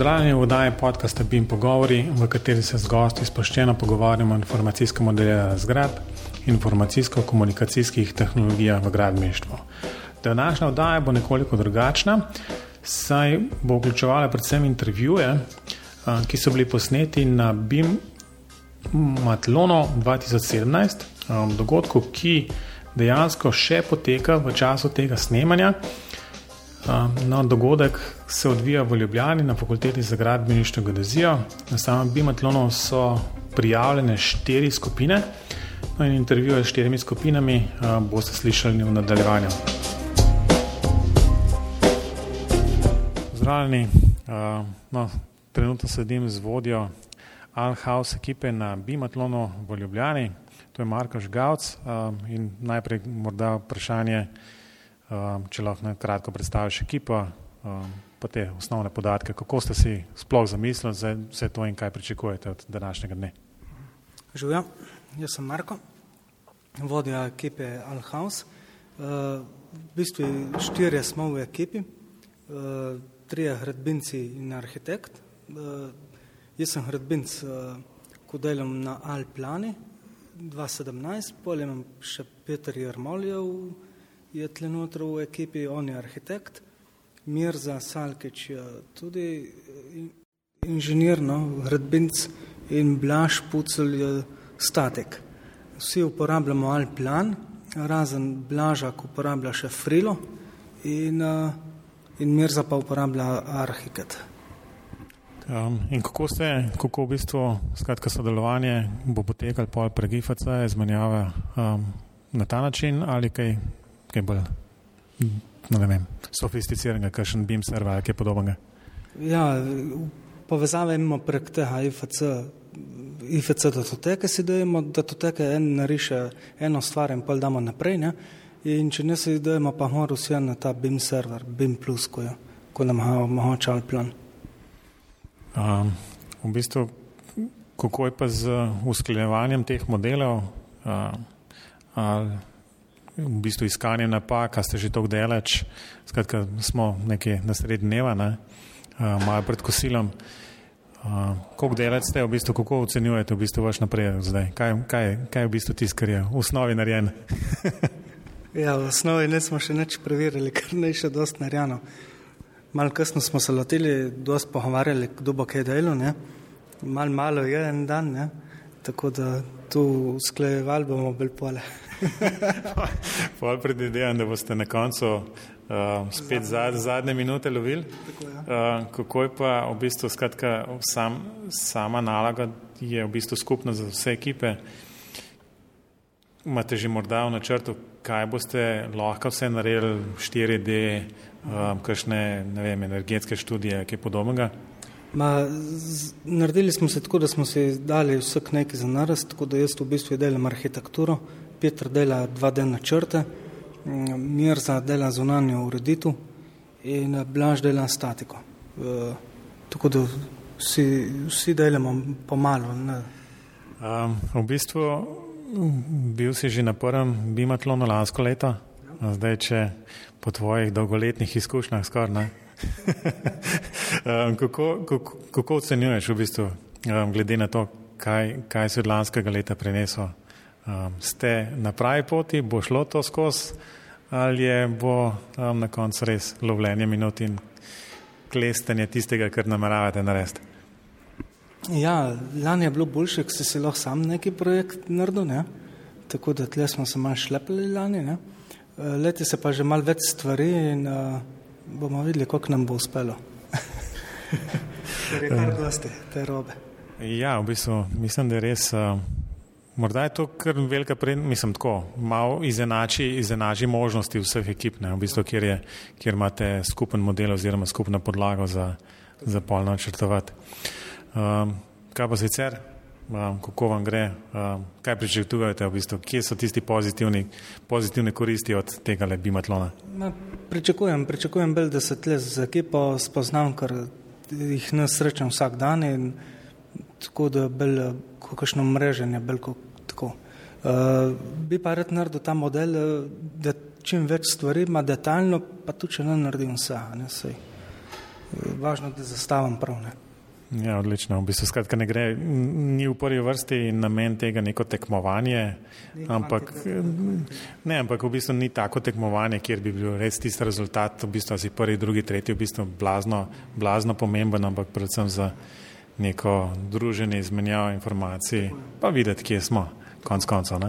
Pozdravljeni v oddaji podcasta BIM Pogovori, v kateri se z gosti sproščeno pogovarjamo o informacijskem modelu zgrad in informacijsko-komunikacijskih tehnologijah v gradbeništvu. Današnja oddaja bo nekoliko drugačna, saj bo vključevala predvsem intervjuje, ki so bili posneti na BIM Matlono 2017, dogodku, ki dejansko še poteka v času tega snemanja. No, dogodek se odvija v Ljubljani na fakulteti za gradbeništvo Geodezijo. Na samem Bimatlonu so prijavljene štiri skupine. No, in intervjuje s štirimi skupinami boste slišali v nadaljevanju. Zdravljeni, no, trenutno sedim z vodjo Alhaus ekipe na Bimatlonu v Ljubljani, to je Marko Žgavc in najprej morda vprašanje. Um, če lahko na kratko predstaviš ekipo, um, pa te osnovne podatke, kako ste si sploh zamislili za vse to in kaj pričakujete od današnjega dne. Živijo, jaz sem Marko, vodja ekipe Alhaus. Uh, v bistvu štirje smo v ekipi, uh, trije hradbinci in arhitekt. Uh, jaz sem hradbinc, ko delam na Alplani 2017, potem imam še Peter Jermoljev, je trenutno v ekipi, on je arhitekt, Mirza Salkič je tudi inženir, no, gradbinc in Blaž Pucel je statek. Vsi uporabljamo Alplan, razen Blaža, ki uporablja še Frilo in, in Mirza pa uporablja Arhiket. Um, in kako ste, kako v bistvu, skratka, sodelovanje bo potekalo pol prek IFC, izmenjava um, na ta način ali kaj, kaj bolj no, ne vem, sofisticiranega, kakšen BIM server ali kaj podobnega? Ja, povezave imamo prek tega IFC, IFC datoteke si dajemo, datoteke en nariše eno stvar in pol damo naprej, ne? in če ne si dajemo, pa mora vse na ta BIM server, BIM plus, ko, je, ko nam omogoča plan. Um, v bistvu, kako je pa z usklajevanjem teh modelov? Uh, ali v bistvu iskanje napak, a ste že tako delač, skratka, smo nekje na sred dneva, ne? uh, malo pred kosilom. Uh, koliko delač ste, v bistvu, kako ocenjujete v bistvu vaš napredek zdaj? Kaj, kaj, kaj je v bistvu tisto, kar je v osnovi narejen? ja, v osnovi ne smo še nič preverili, ker ne je še dost narejeno. Malo kasno smo se lotili, dost pogovarjali, kdo bo kaj delal, malo malo je en dan, ne? tako da tu sklejevali bomo bolj pole. Pol predvidevam, da boste na koncu uh, spet zadnje, zadnje minute lovili. Uh, kako je pa v bistvu skratka, sam, sama naloga, je v bistvu skupna za vse ekipe. Imate že morda v načrtu, kaj boste lahko vse naredili, 4D, um, kakšne vem, energetske študije, kaj podobnega? Ma, z, naredili smo se tako, da smo si dali vsak nekaj za narast, tako da jaz v bistvu delam arhitekturo, Petr dela dva dni načrte, mm, Mirza dela zunanjo ureditev in eh, Blaž dela statiko. E, tako da vsi, vsi delamo pomalo. Um, v bistvu bil si že na prvem bimatlonu lansko leto, zdaj če po tvojih dolgoletnih izkušnjah skoraj. um, kako, kako, kako ocenjuješ v bistvu, um, glede na to, kaj, kaj si od lanskega leta prenesel? Um, ste na pravi poti, bo šlo to skozi ali je bo um, na koncu res lovljenje minut in klestenje tistega, kar nameravate narediti? Ja, lani je bilo boljše, ker si si lahko sam neki projekt naredil, ne? tako da tle smo se manj šlepili lani. Ne? Leti se pa že mal več stvari in uh, bomo videli, kako nam bo uspelo. Ker je kar dosti te robe. Ja, v bistvu mislim, da je res. Uh, morda je to kar velika prednost, mislim tako, malo izenači, izenači možnosti vseh ekip, ne, v bistvu, kjer, je, kjer imate skupen model oziroma skupno podlago za, za polno načrtovati. Um, kaj pa sicer, um, kako vam gre, um, kaj pričakujete, v bistvu, kje so tisti pozitivni, pozitivne koristi od tega le bimatlona? Ma, pričakujem, pričakujem bolj, da se tle z ekipo spoznam, ker jih ne srečam vsak dan in tako da bolj kakšno mreženje, bolj tako. Uh, bi pa rad naredil ta model, da čim več stvari ima detaljno, pa tudi če ne naredim vse. Ne, važno, da zastavam prav. Ne. Ja, odlično. V bistvu, skratka, ne gre, ni v prvi vrsti namen tega neko tekmovanje, ampak, ne, ampak v bistvu ni tako tekmovanje, kjer bi bil res tisti rezultat, v bistvu si prvi, drugi, tretji, v bistvu blazno, blazno pomemben, ampak predvsem za neko druženje, izmenjavo informacij, pa videti, kje smo, konc koncev.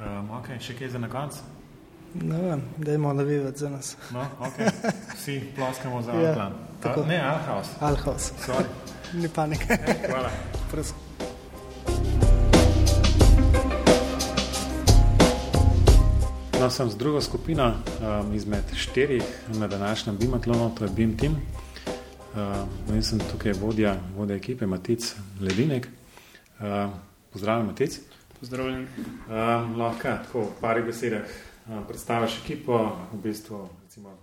Um, ok, še kaj za na koncu? Ne vem, da imamo navivati za nas. No, okay. Vsi ploskamo za ja, plan. Tako. Ne, Alhaus. Alhaus. Ni panike. Ja, hvala. No, sem z drugo skupino um, izmed štirih na današnjem Bimatlonu, to je BIM Team. Um, in sem tukaj vodja, vodja ekipe Matic Ledinek. Um, pozdravljen, Matic. Pozdravljen. Um, lahko, tako v parih besedah predstaviš ekipo, v bistvu, recimo,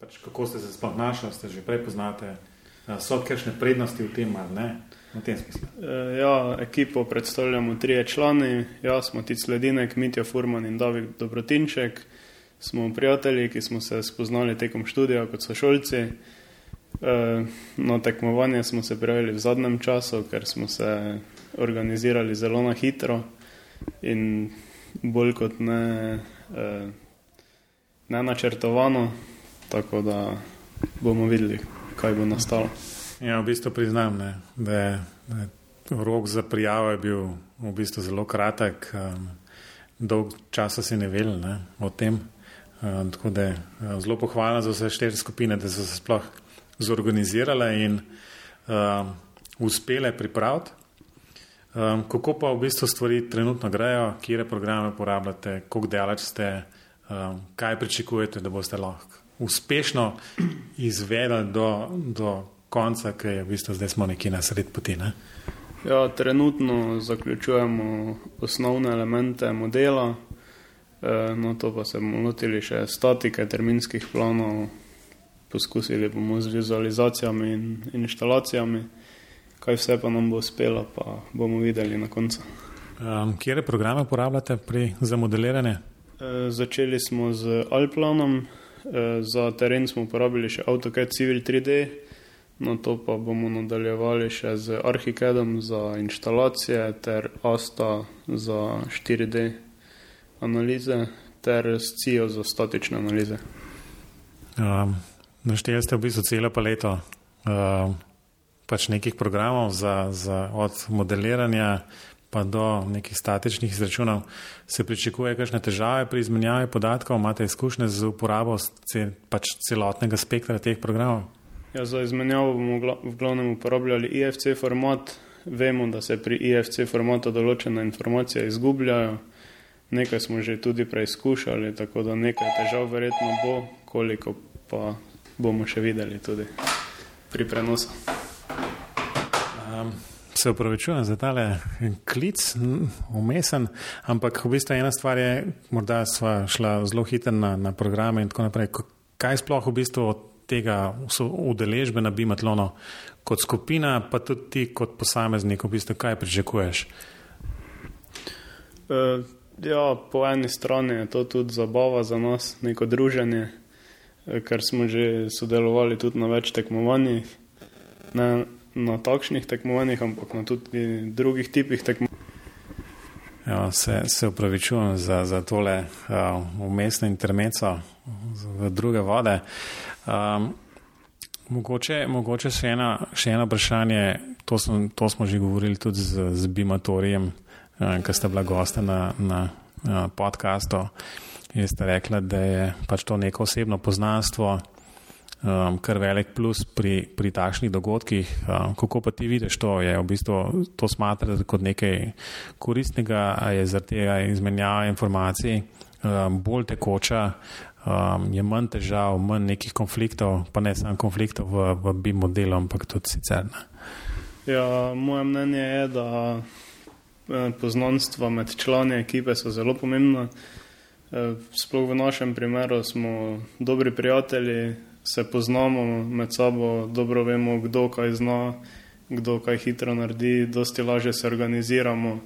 pač kako ste se sploh našli, ste že prej poznate, so kakšne prednosti v tem ali ne? V tem smislu. E, ja, ekipo predstavljamo trije člani, jaz smo Tic Ledinek, Mitja Furman in David Dobrotinček. Smo prijatelji, ki smo se spoznali tekom študija kot sošolci. E, no, tekmovanje smo se prijavili v zadnjem času, ker smo se organizirali zelo na hitro in bolj kot ne eh, ne načrtovano, tako da bomo videli, kaj bo nastalo. Ja, v bistvu priznam, ne, da, je, da je rok za prijavo je bil v bistvu zelo kratek, um, dolg časa si ne vedel ne, o tem. Um, tako da je um, zelo pohvalno za vse štiri skupine, da so se sploh zorganizirale in um, uspele pripraviti. Um, kako pa v bistvu stvari trenutno grejo, kje programe uporabljate, koliko delač ste, um, kaj pričakujete, da boste lahko uspešno izvedli do, do konca, ki je v bistvu zdaj smo nekje na sred poti. Ne? Ja, trenutno zaključujemo osnovne elemente modela, e, no to pa se bomo lotili še statike, terminskih planov, poskusili bomo z vizualizacijami in inštalacijami kaj vse pa nam bo uspelo, pa bomo videli na koncu. Um, Kje programe uporabljate pri, za modeliranje? E, začeli smo z Alplanom, za teren smo uporabili še AutoCAD Civil 3D, na to pa bomo nadaljevali še z Archicadom za instalacije ter Asta za 4D analize ter s CIO za statične analize. Um, Našteli ste v bistvu celo paleto. Um, pač nekih programov za, za od modeliranja pa do nekih statičnih izračunov, se pričakuje kakšne težave pri izmenjavi podatkov, imate izkušnje z uporabo cel, pač celotnega spektra teh programov? Ja, za izmenjavo bomo v glavnem uporabljali IFC format. Vemo, da se pri IFC formatu določene informacije izgubljajo. Nekaj smo že tudi preizkušali, tako da nekaj težav verjetno bo, koliko pa bomo še videli tudi pri prenosu. Um, se upravičujem za tale klic, umesen, ampak v bistvu ena stvar je, morda sva šla zelo hitro na, na programe in tako naprej. Kaj sploh v bistvu od tega udeležbe na Bimatlonu kot skupina, pa tudi ti kot posameznik, v bistvu kaj pričakuješ? Uh, ja, po eni strani je to tudi zabava za nas, neko druženje, e, ker smo že sodelovali tudi na več tekmovanjih na takšnih tekmovanjih, ampak na tudi drugih tipih tekmovanj. Ja, se, se upravičujem za, za tole uh, umestno intermeco v druge vode. Um, mogoče, mogoče še, ena, še eno vprašanje, to, sem, to smo že govorili tudi z, z Bimatorijem, uh, ki ste bila gosta na, na uh, podkastu. Jaz ste rekla, da je pač to neko osebno poznanstvo um, kar velik plus pri, pri takšnih dogodkih. Um, kako pa ti vidiš to? Je v bistvu to smatrati kot nekaj koristnega, je zaradi tega izmenjava informacij um, bolj tekoča, um, je manj težav, manj nekih konfliktov, pa ne samo konfliktov v, v bi modelu, ampak tudi sicer. Ne. Ja, moje mnenje je, da eh, poznanstva med člani ekipe so zelo pomembna. Eh, sploh v našem primeru smo dobri prijatelji, se poznamo med sabo, dobro vemo, kdo kaj zna, kdo kaj hitro naredi, dosti lažje se organiziramo.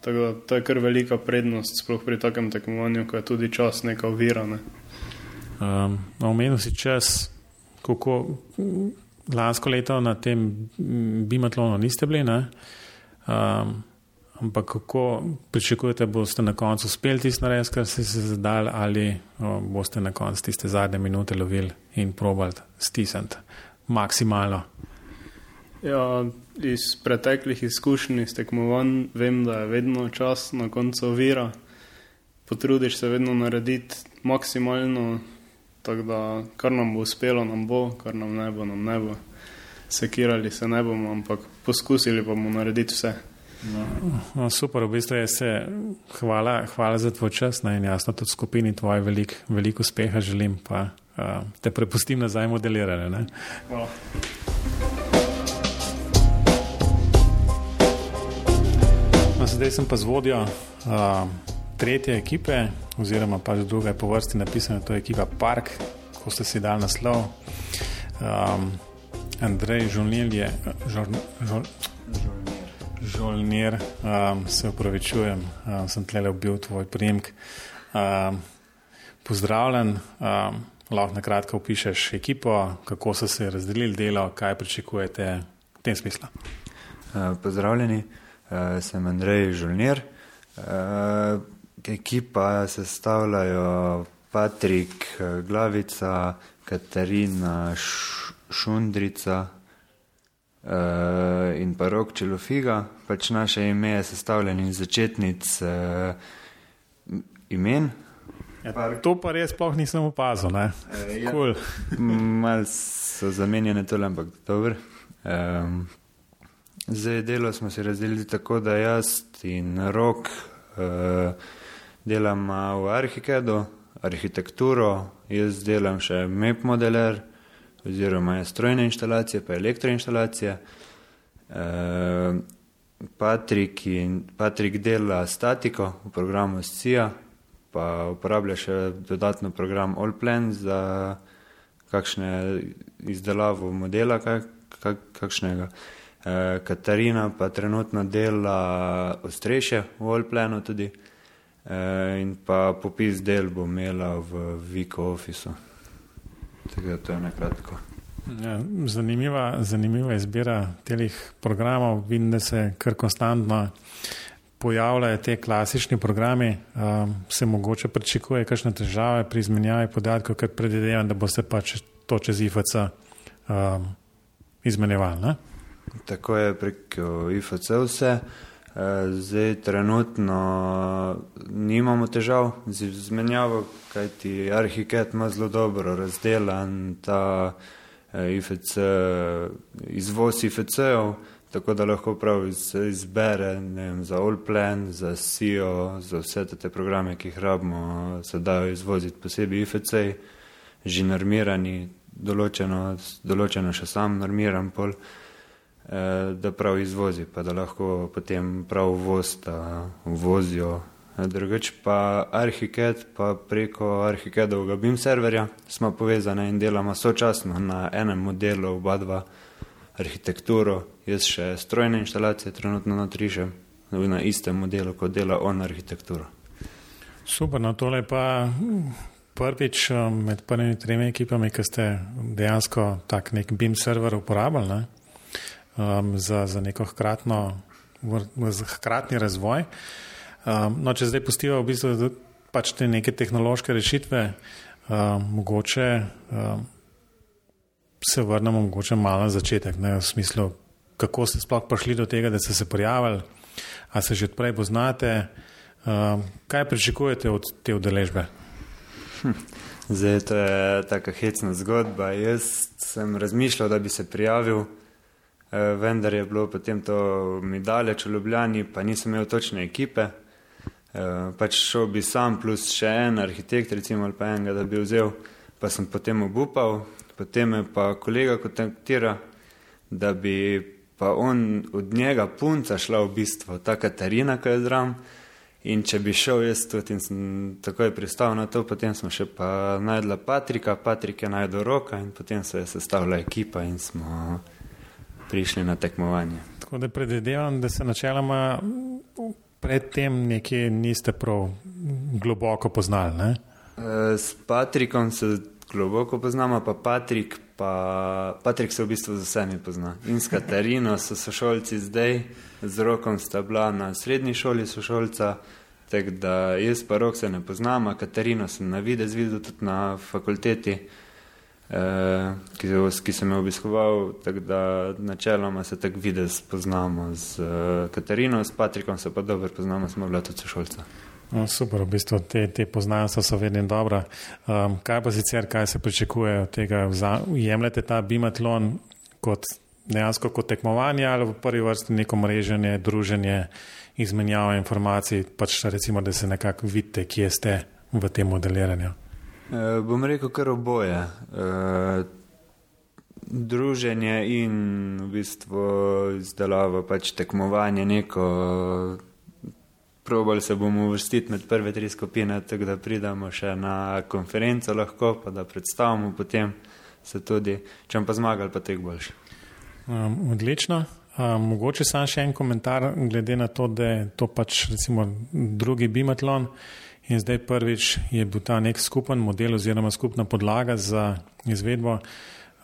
Tako da to je kar velika prednost, sploh pri takem tekmovanju, ko je tudi čas neka ovira. Ne. Um, Omenil si čas, kako lansko leto na tem bimatlonu niste bili, um, ampak kako pričakujete, boste na koncu uspeli tisto narediti, kar ste se zadali, ali o, boste na koncu tiste zadnje minute lovili in probali stisniti maksimalno. Ja, iz preteklih izkušenj, iz tekmovanj, vem, da je vedno čas na koncu ovira. Potrudiš se vedno narediti maksimalno, tako da kar nam bo uspelo, nam bo, kar nam ne bo, nam ne bo. Sekirali se ne bomo, ampak poskusili bomo narediti vse. No. Super, v bistvu je se. Hvala, hvala za tvoj čas no, in jasno tudi skupini tvoj veliko velik uspeha želim, pa uh, te prepustim nazaj modelirane. Hvala. No, zdaj sem pa z vodjo uh, tretje ekipe, oziroma pač druga je po vrsti napisana, to je ekipa Park, ko ste si dali naslov. Um, Andrej Žolnil je. Žol, žol, Žolnir, um, se upravičujem, um, sem tle ubil tvoj primek. Um, pozdravljen, um, lahko na kratko opišeš ekipo, kako so se razdelili delo, kaj pričakujete v tem smislu. Uh, pozdravljeni, uh, sem Andrej Žolnir. Uh, ekipa sestavljajo Patrik Glavica, Katarina Šundrica uh, in pa Rok Čelofiga. Pač naše ime je sestavljeno iz začetnic uh, imen. Ja, to pa res sploh nisem opazil. Uh, ja. cool. Mal so zamenjene tole, ampak dobro. Um, zdaj delo smo si razdelili tako, da jaz in Rok uh, delam v Arhikedu, arhitekturo, jaz delam še MEP modeler, oziroma je strojne instalacije, pa elektroinstalacije. E, Patrik, in, Patrik dela statiko v programu SCIA, pa uporablja še dodatno program AllPlan za kakšne izdelavo modela, kak, kak, kakšnega. E, Katarina pa trenutno dela ostrešje v AllPlanu tudi. Eh, in pa popis del bo imela v Viko Officeu. Tako da to je nekratko. Ja, zanimiva, zanimiva izbira teh programov. Vidim, da se kar konstantno pojavljajo te klasični programi. Um, se mogoče pričakuje kakšne težave pri izmenjavi podatkov, ker predvidevam, da boste pač to čez IFC um, izmenjevali. Tako je prek IFC vse. Eh, zdaj, trenutno nimamo težav z izmenjavo, kajti Arhiket ima zelo dobro razdelan ta eh, IFC, izvoz IFC-ov, tako da lahko prav izbere vem, za Allplan, za SEO, za vse te programe, ki jih rabimo, se dajo izvoziti posebej IFC, že normirani, določeno, določeno še sam normiran pol. Eh, da prav izvozi, pa da lahko potem prav vosta vozijo. Eh, drugič pa Arhiket, pa preko Arhikedovega BIM serverja smo povezani in delamo sočasno na enem modelu oba dva arhitekturo, jaz še strojne instalacije trenutno natrišem na istem modelu, kot dela on arhitekturo. Super, no tole pa prvič eh, med prvimi tremi ekipami, ki ste dejansko tak nek BIM server uporabljali. Ne? Um, za, za neko hkratno, hkratni razvoj. Um, no, če zdaj pustijo v bistvu pač te neke tehnološke rešitve, um, mogoče um, se vrnemo mogoče malo na začetek, ne, v smislu, kako ste sploh prišli do tega, da ste se prijavili, a se že odprej poznate, um, kaj pričakujete od te udeležbe? Hm. Zdaj, to je tako hecna zgodba. Jaz sem razmišljal, da bi se prijavil, vendar je bilo potem to mi daleč v Ljubljani, pa nisem imel točne ekipe. Eh, pač šel bi sam plus še en arhitekt, recimo ali pa enega, da bi vzel, pa sem potem obupal, potem me pa kolega kontaktira, da bi pa on od njega punca šla v bistvu, ta Katarina, ki je zram. In če bi šel jaz tudi in sem takoj pristal na to, potem smo še pa najdla Patrika, Patrik je najdel roka in potem se je sestavila ekipa in smo prišli na tekmovanje. Tako da predvidevam, da se načeloma predtem nekje niste prav globoko poznali. Ne? Eh, s Patrikom se globoko poznamo, pa Patrik, pa Patrik se v bistvu z vsemi pozna. In s Katarino so sošolci zdaj, z rokom sta bila na srednji šoli sošolca, tako da jaz pa rok se ne poznam, Katarino sem na videz videl tudi na fakulteti. Uh, ki, sem jo obiskoval, da načeloma se tako vidi, spoznamo z uh, Katarino, s Patrikom se pa dobro poznamo, smo bili tudi sošolci. No, super, v bistvu te, te poznanstva so vedno dobra. Um, kaj pa sicer, kaj se pričakuje od tega? Jemljete ta bimatlon kot dejansko kot tekmovanje ali v prvi vrsti neko mreženje, druženje, izmenjava informacij, pač recimo, da se nekako vidite, kje ste v tem modeliranju? Uh, bom rekel kar oboje. Uh, druženje in v bistvu izdelava pač tekmovanje neko. Uh, Probali se bomo uvrstiti med prve tri skupine, tako da pridemo še na konferenco, lahko pa da predstavimo potem se tudi, če pa zmagali, pa tek boljši. Um, odlično. Um, mogoče sam še en komentar, glede na to, da je to pač recimo drugi bimatlon in zdaj prvič je bil ta nek skupen model oziroma skupna podlaga za izvedbo.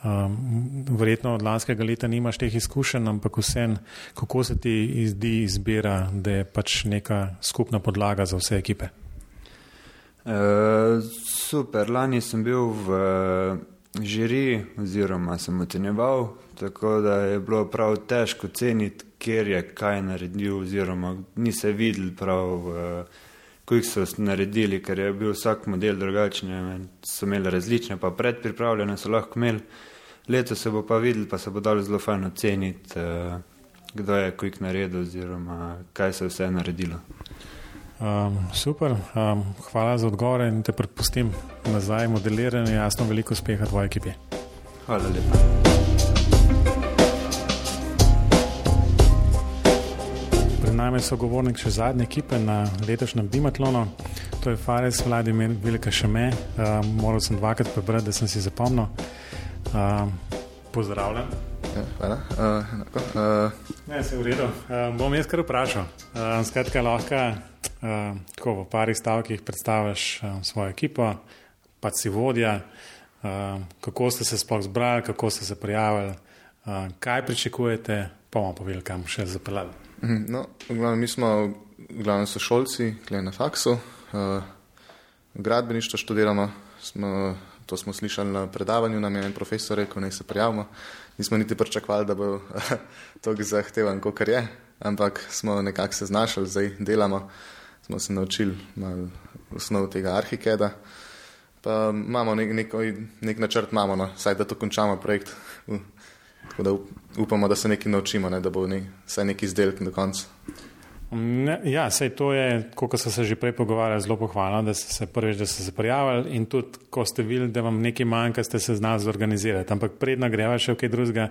Um, verjetno od lanskega leta nimaš teh izkušenj, ampak vsem, kako se ti zdi izbira, da je pač neka skupna podlaga za vse ekipe? Uh, super, lani sem bil v žiri oziroma sem ocenjeval, tako da je bilo prav težko ceniti, kjer je kaj naredil oziroma ni se videl prav, uh, ko jih so naredili, ker je bil vsak model drugačen, so imeli različne, pa predpripravljene so lahko imeli. Leto se bo pa videl, pa se bo dalo zelo fajn oceniti, uh, kdo je kujk naredil oziroma kaj se je vse naredilo. Um, super, um, hvala za odgovore in te predpustim nazaj modeliranje. Jasno, veliko uspeha tvoje ekipi. Hvala lepa. Pred nami so govornik še zadnje ekipe na letošnjem Bimatlonu. To je Fares Vladimir Velika Šeme. Um, moral sem dvakrat prebrati, da sem si zapomnil. Uh, pozdravljen. Ja, hvala. Uh, uh, ne, se v redu. Uh, bom jaz kar vprašal. Uh, skratka, lahko uh, tako v parih stavkih predstaviš uh, svojo ekipo, pa si vodja, uh, kako ste se sploh zbrali, kako ste se prijavili, uh, kaj pričakujete, pa bomo povedali, kam še zapeljali. Mhm, no, glavno, mi smo glavno sošolci, klej na faksu, uh, gradbeništvo študiramo. Smo, To smo slišali na predavanju, nam je en profesor rekel, naj se prijavimo. Nismo niti pričakovali, da bo to zahteven, kot je, ampak smo nekako se znašli, zdaj delamo, smo se naučili malo osnov tega arhikeda. Pa imamo nek, nek, nek načrt, imamo, no, saj da to končamo projekt. Tako da upamo, da se nekaj naučimo, ne, da bo ne, vsaj neki izdelek do konca. Ne, ja, sej to je, kot so se že prej pogovarjali, zelo pohvalno, da ste se prvič, da ste se prijavili in tudi, ko ste videli, da vam nekaj manjka, ste se znali zorganizirati. Ampak predna greva še v kaj drugega,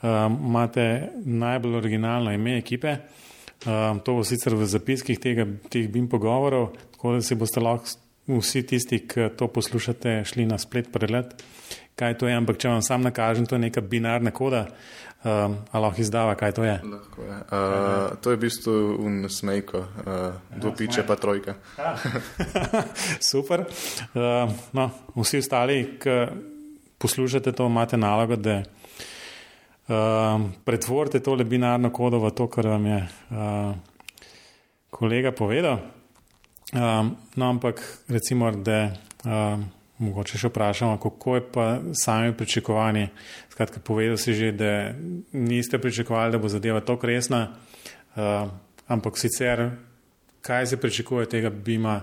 um, imate najbolj originalno ime ekipe. Um, to bo sicer v zapiskih tega, teh BIM pogovorov, tako da si boste lahko vsi tisti, ki to poslušate, šli na splet pregled, kaj to je. Ampak če vam sam nakažem, to je neka binarna koda. Um, ali lahko izdava, kaj to je? Lahko je. Uh, to je v bistvu unsmejko, uh, dvopiče pa trojka. Super. Uh, no, vsi ostali, ki poslušate to, imate nalogo, da uh, pretvorite tole binarno kodo v to, kar vam je uh, kolega povedal. Um, no, ampak recimo, da. Uh, Mogoče še vprašamo, kako je pa sami pričakovani. Skratka, povedal si že, da niste pričakovali, da bo zadeva tako resna, uh, ampak sicer, kaj se pričakuje tega bima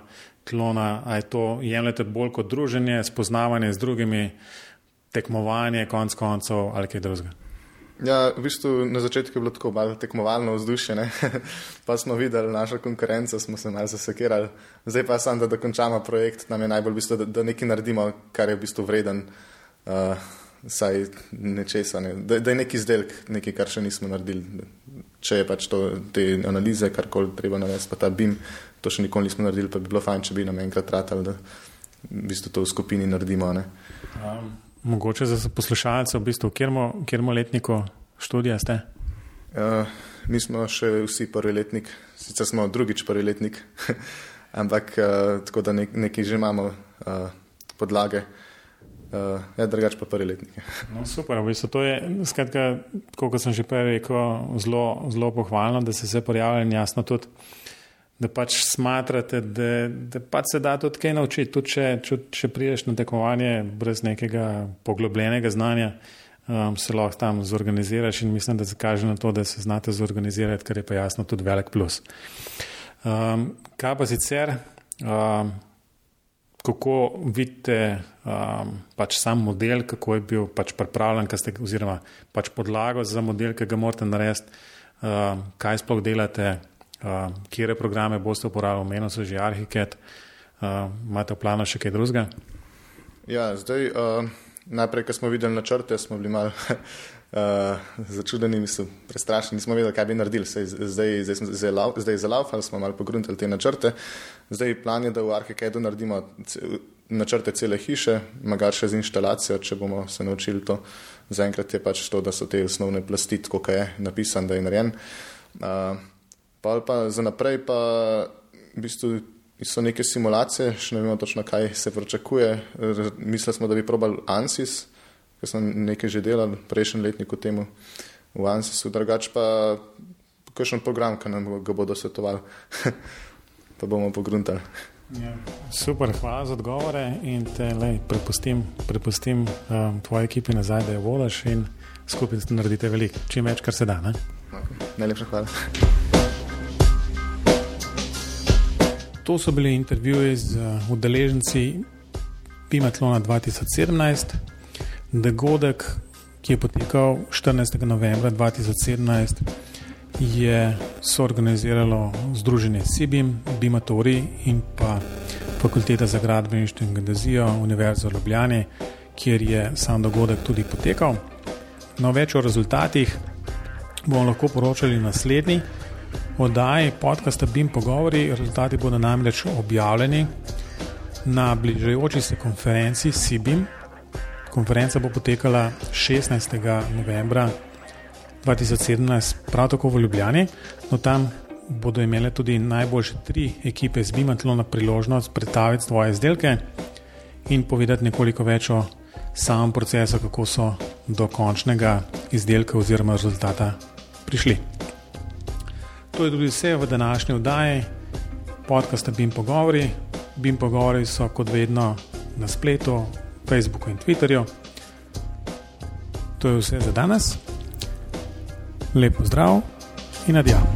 klona, a je to jemljete bolj kot druženje, spoznavanje z drugimi, tekmovanje, konc koncev ali kaj drugega. Ja, v bistvu na začetku je bilo tako malo tekmovalno vzdušje, pa smo videli našo konkurenco, smo se malo zasekirali. Zdaj pa sem, da dokončamo projekt, nam je najbolj v bistvu, da, da nekaj naredimo, kar je v bistvu vreden, uh, saj nečesa, ne. da, da je neki izdelek, nekaj, kar še nismo naredili. Če je pač to, te analize, karkoli treba narediti, pa ta BIM, to še nikoli nismo naredili, pa bi bilo fajn, če bi nam enkrat ratali, da v bistvu to v skupini naredimo. Um. Mogoče za poslušalce, v bistvu, kjer mu letniku študija ste? Uh, mi smo še vsi prvi letnik, sicer smo drugič prvi letnik, ampak uh, tako da nek, nekaj že imamo uh, podlage. Uh, ja, drugač pa prvi letnik. No, super, v bistvu to je, skratka, kot sem že prej rekel, zelo, zelo pohvalno, da se vse pojavlja in jasno tudi, da pač smatrate, da, da pač se da tudi kaj naučiti, tudi če, če, če priješ na tekovanje brez nekega poglobljenega znanja, um, se lahko tam zorganiziraš in mislim, da se kaže na to, da se znate zorganizirati, kar je pa jasno tudi velik plus. Um, kaj pa sicer? Um, kako vidite um, pač sam model, kako je bil pač pripravljen, ste, oziroma pač podlago za model, ki ga morate narediti, um, kaj sploh delate, um, kje programe boste uporabljali, omenil so že Arhiket, um, imate v planu še kaj drugega? Ja, zdaj, uh, najprej, ko smo videli načrte, smo bili malo uh, začudeni, mislim, prestrašeni, nismo vedeli, kaj bi naredili. Sej, zdaj, zdaj, zdaj, zdaj zalaufali smo malo pogruntali te načrte. Zdaj plan je, da v Arhikedu naredimo načrte cele hiše, magar še z inštalacijo, če bomo se naučili to. Zaenkrat je pač to, da so te osnovne plasti, kot je napisan, da je narejen. Uh, pa, pa za naprej pa v bistvu so neke simulacije, še ne vemo točno, kaj se pričakuje. Mislili smo, da bi probali ANSIS, ker sem nekaj že delal, prejšnji letnik v temu, v ANSIS-u, drugač pa kakšen program, ki nam ga bodo svetovali, pa bomo pogruntali. Ja, super, hvala za odgovore in te lej, prepustim, prepustim um, tvoji ekipi nazaj, da jo volaš in skupaj naredite veliko, čim več, kar se da. Okay. Najlepša hvala. To so bili intervjuji z uh, udeleženci Pimatlona 2017. Dogodek, ki je potekal 14. novembra 2017, je soorganiziralo Združenje Sibim, Bimatori in pa Fakulteta za gradbeništvo in geodezijo Univerze v Ljubljani, kjer je sam dogodek tudi potekal. No, več o rezultatih bomo lahko poročali naslednji oddaji podcasta BIM Pogovori. Rezultati bodo namreč objavljeni na bližajoči se konferenci Sibim Konferenca bo potekala 16. novembra 2017, prav tako v Ljubljani. No, tam bodo imele tudi najboljše tri ekipe z Bimatlona priložnost predstaviti svoje izdelke in povedati nekoliko več o samem procesu, kako so do končnega izdelka oziroma rezultata prišli. To je tudi vse v današnji oddaji podcasta BIM Pogovori. BIM Pogovori so kot vedno na spletu, Facebooku in Twitterju. To je vse za danes. Lepo zdrav in adijo.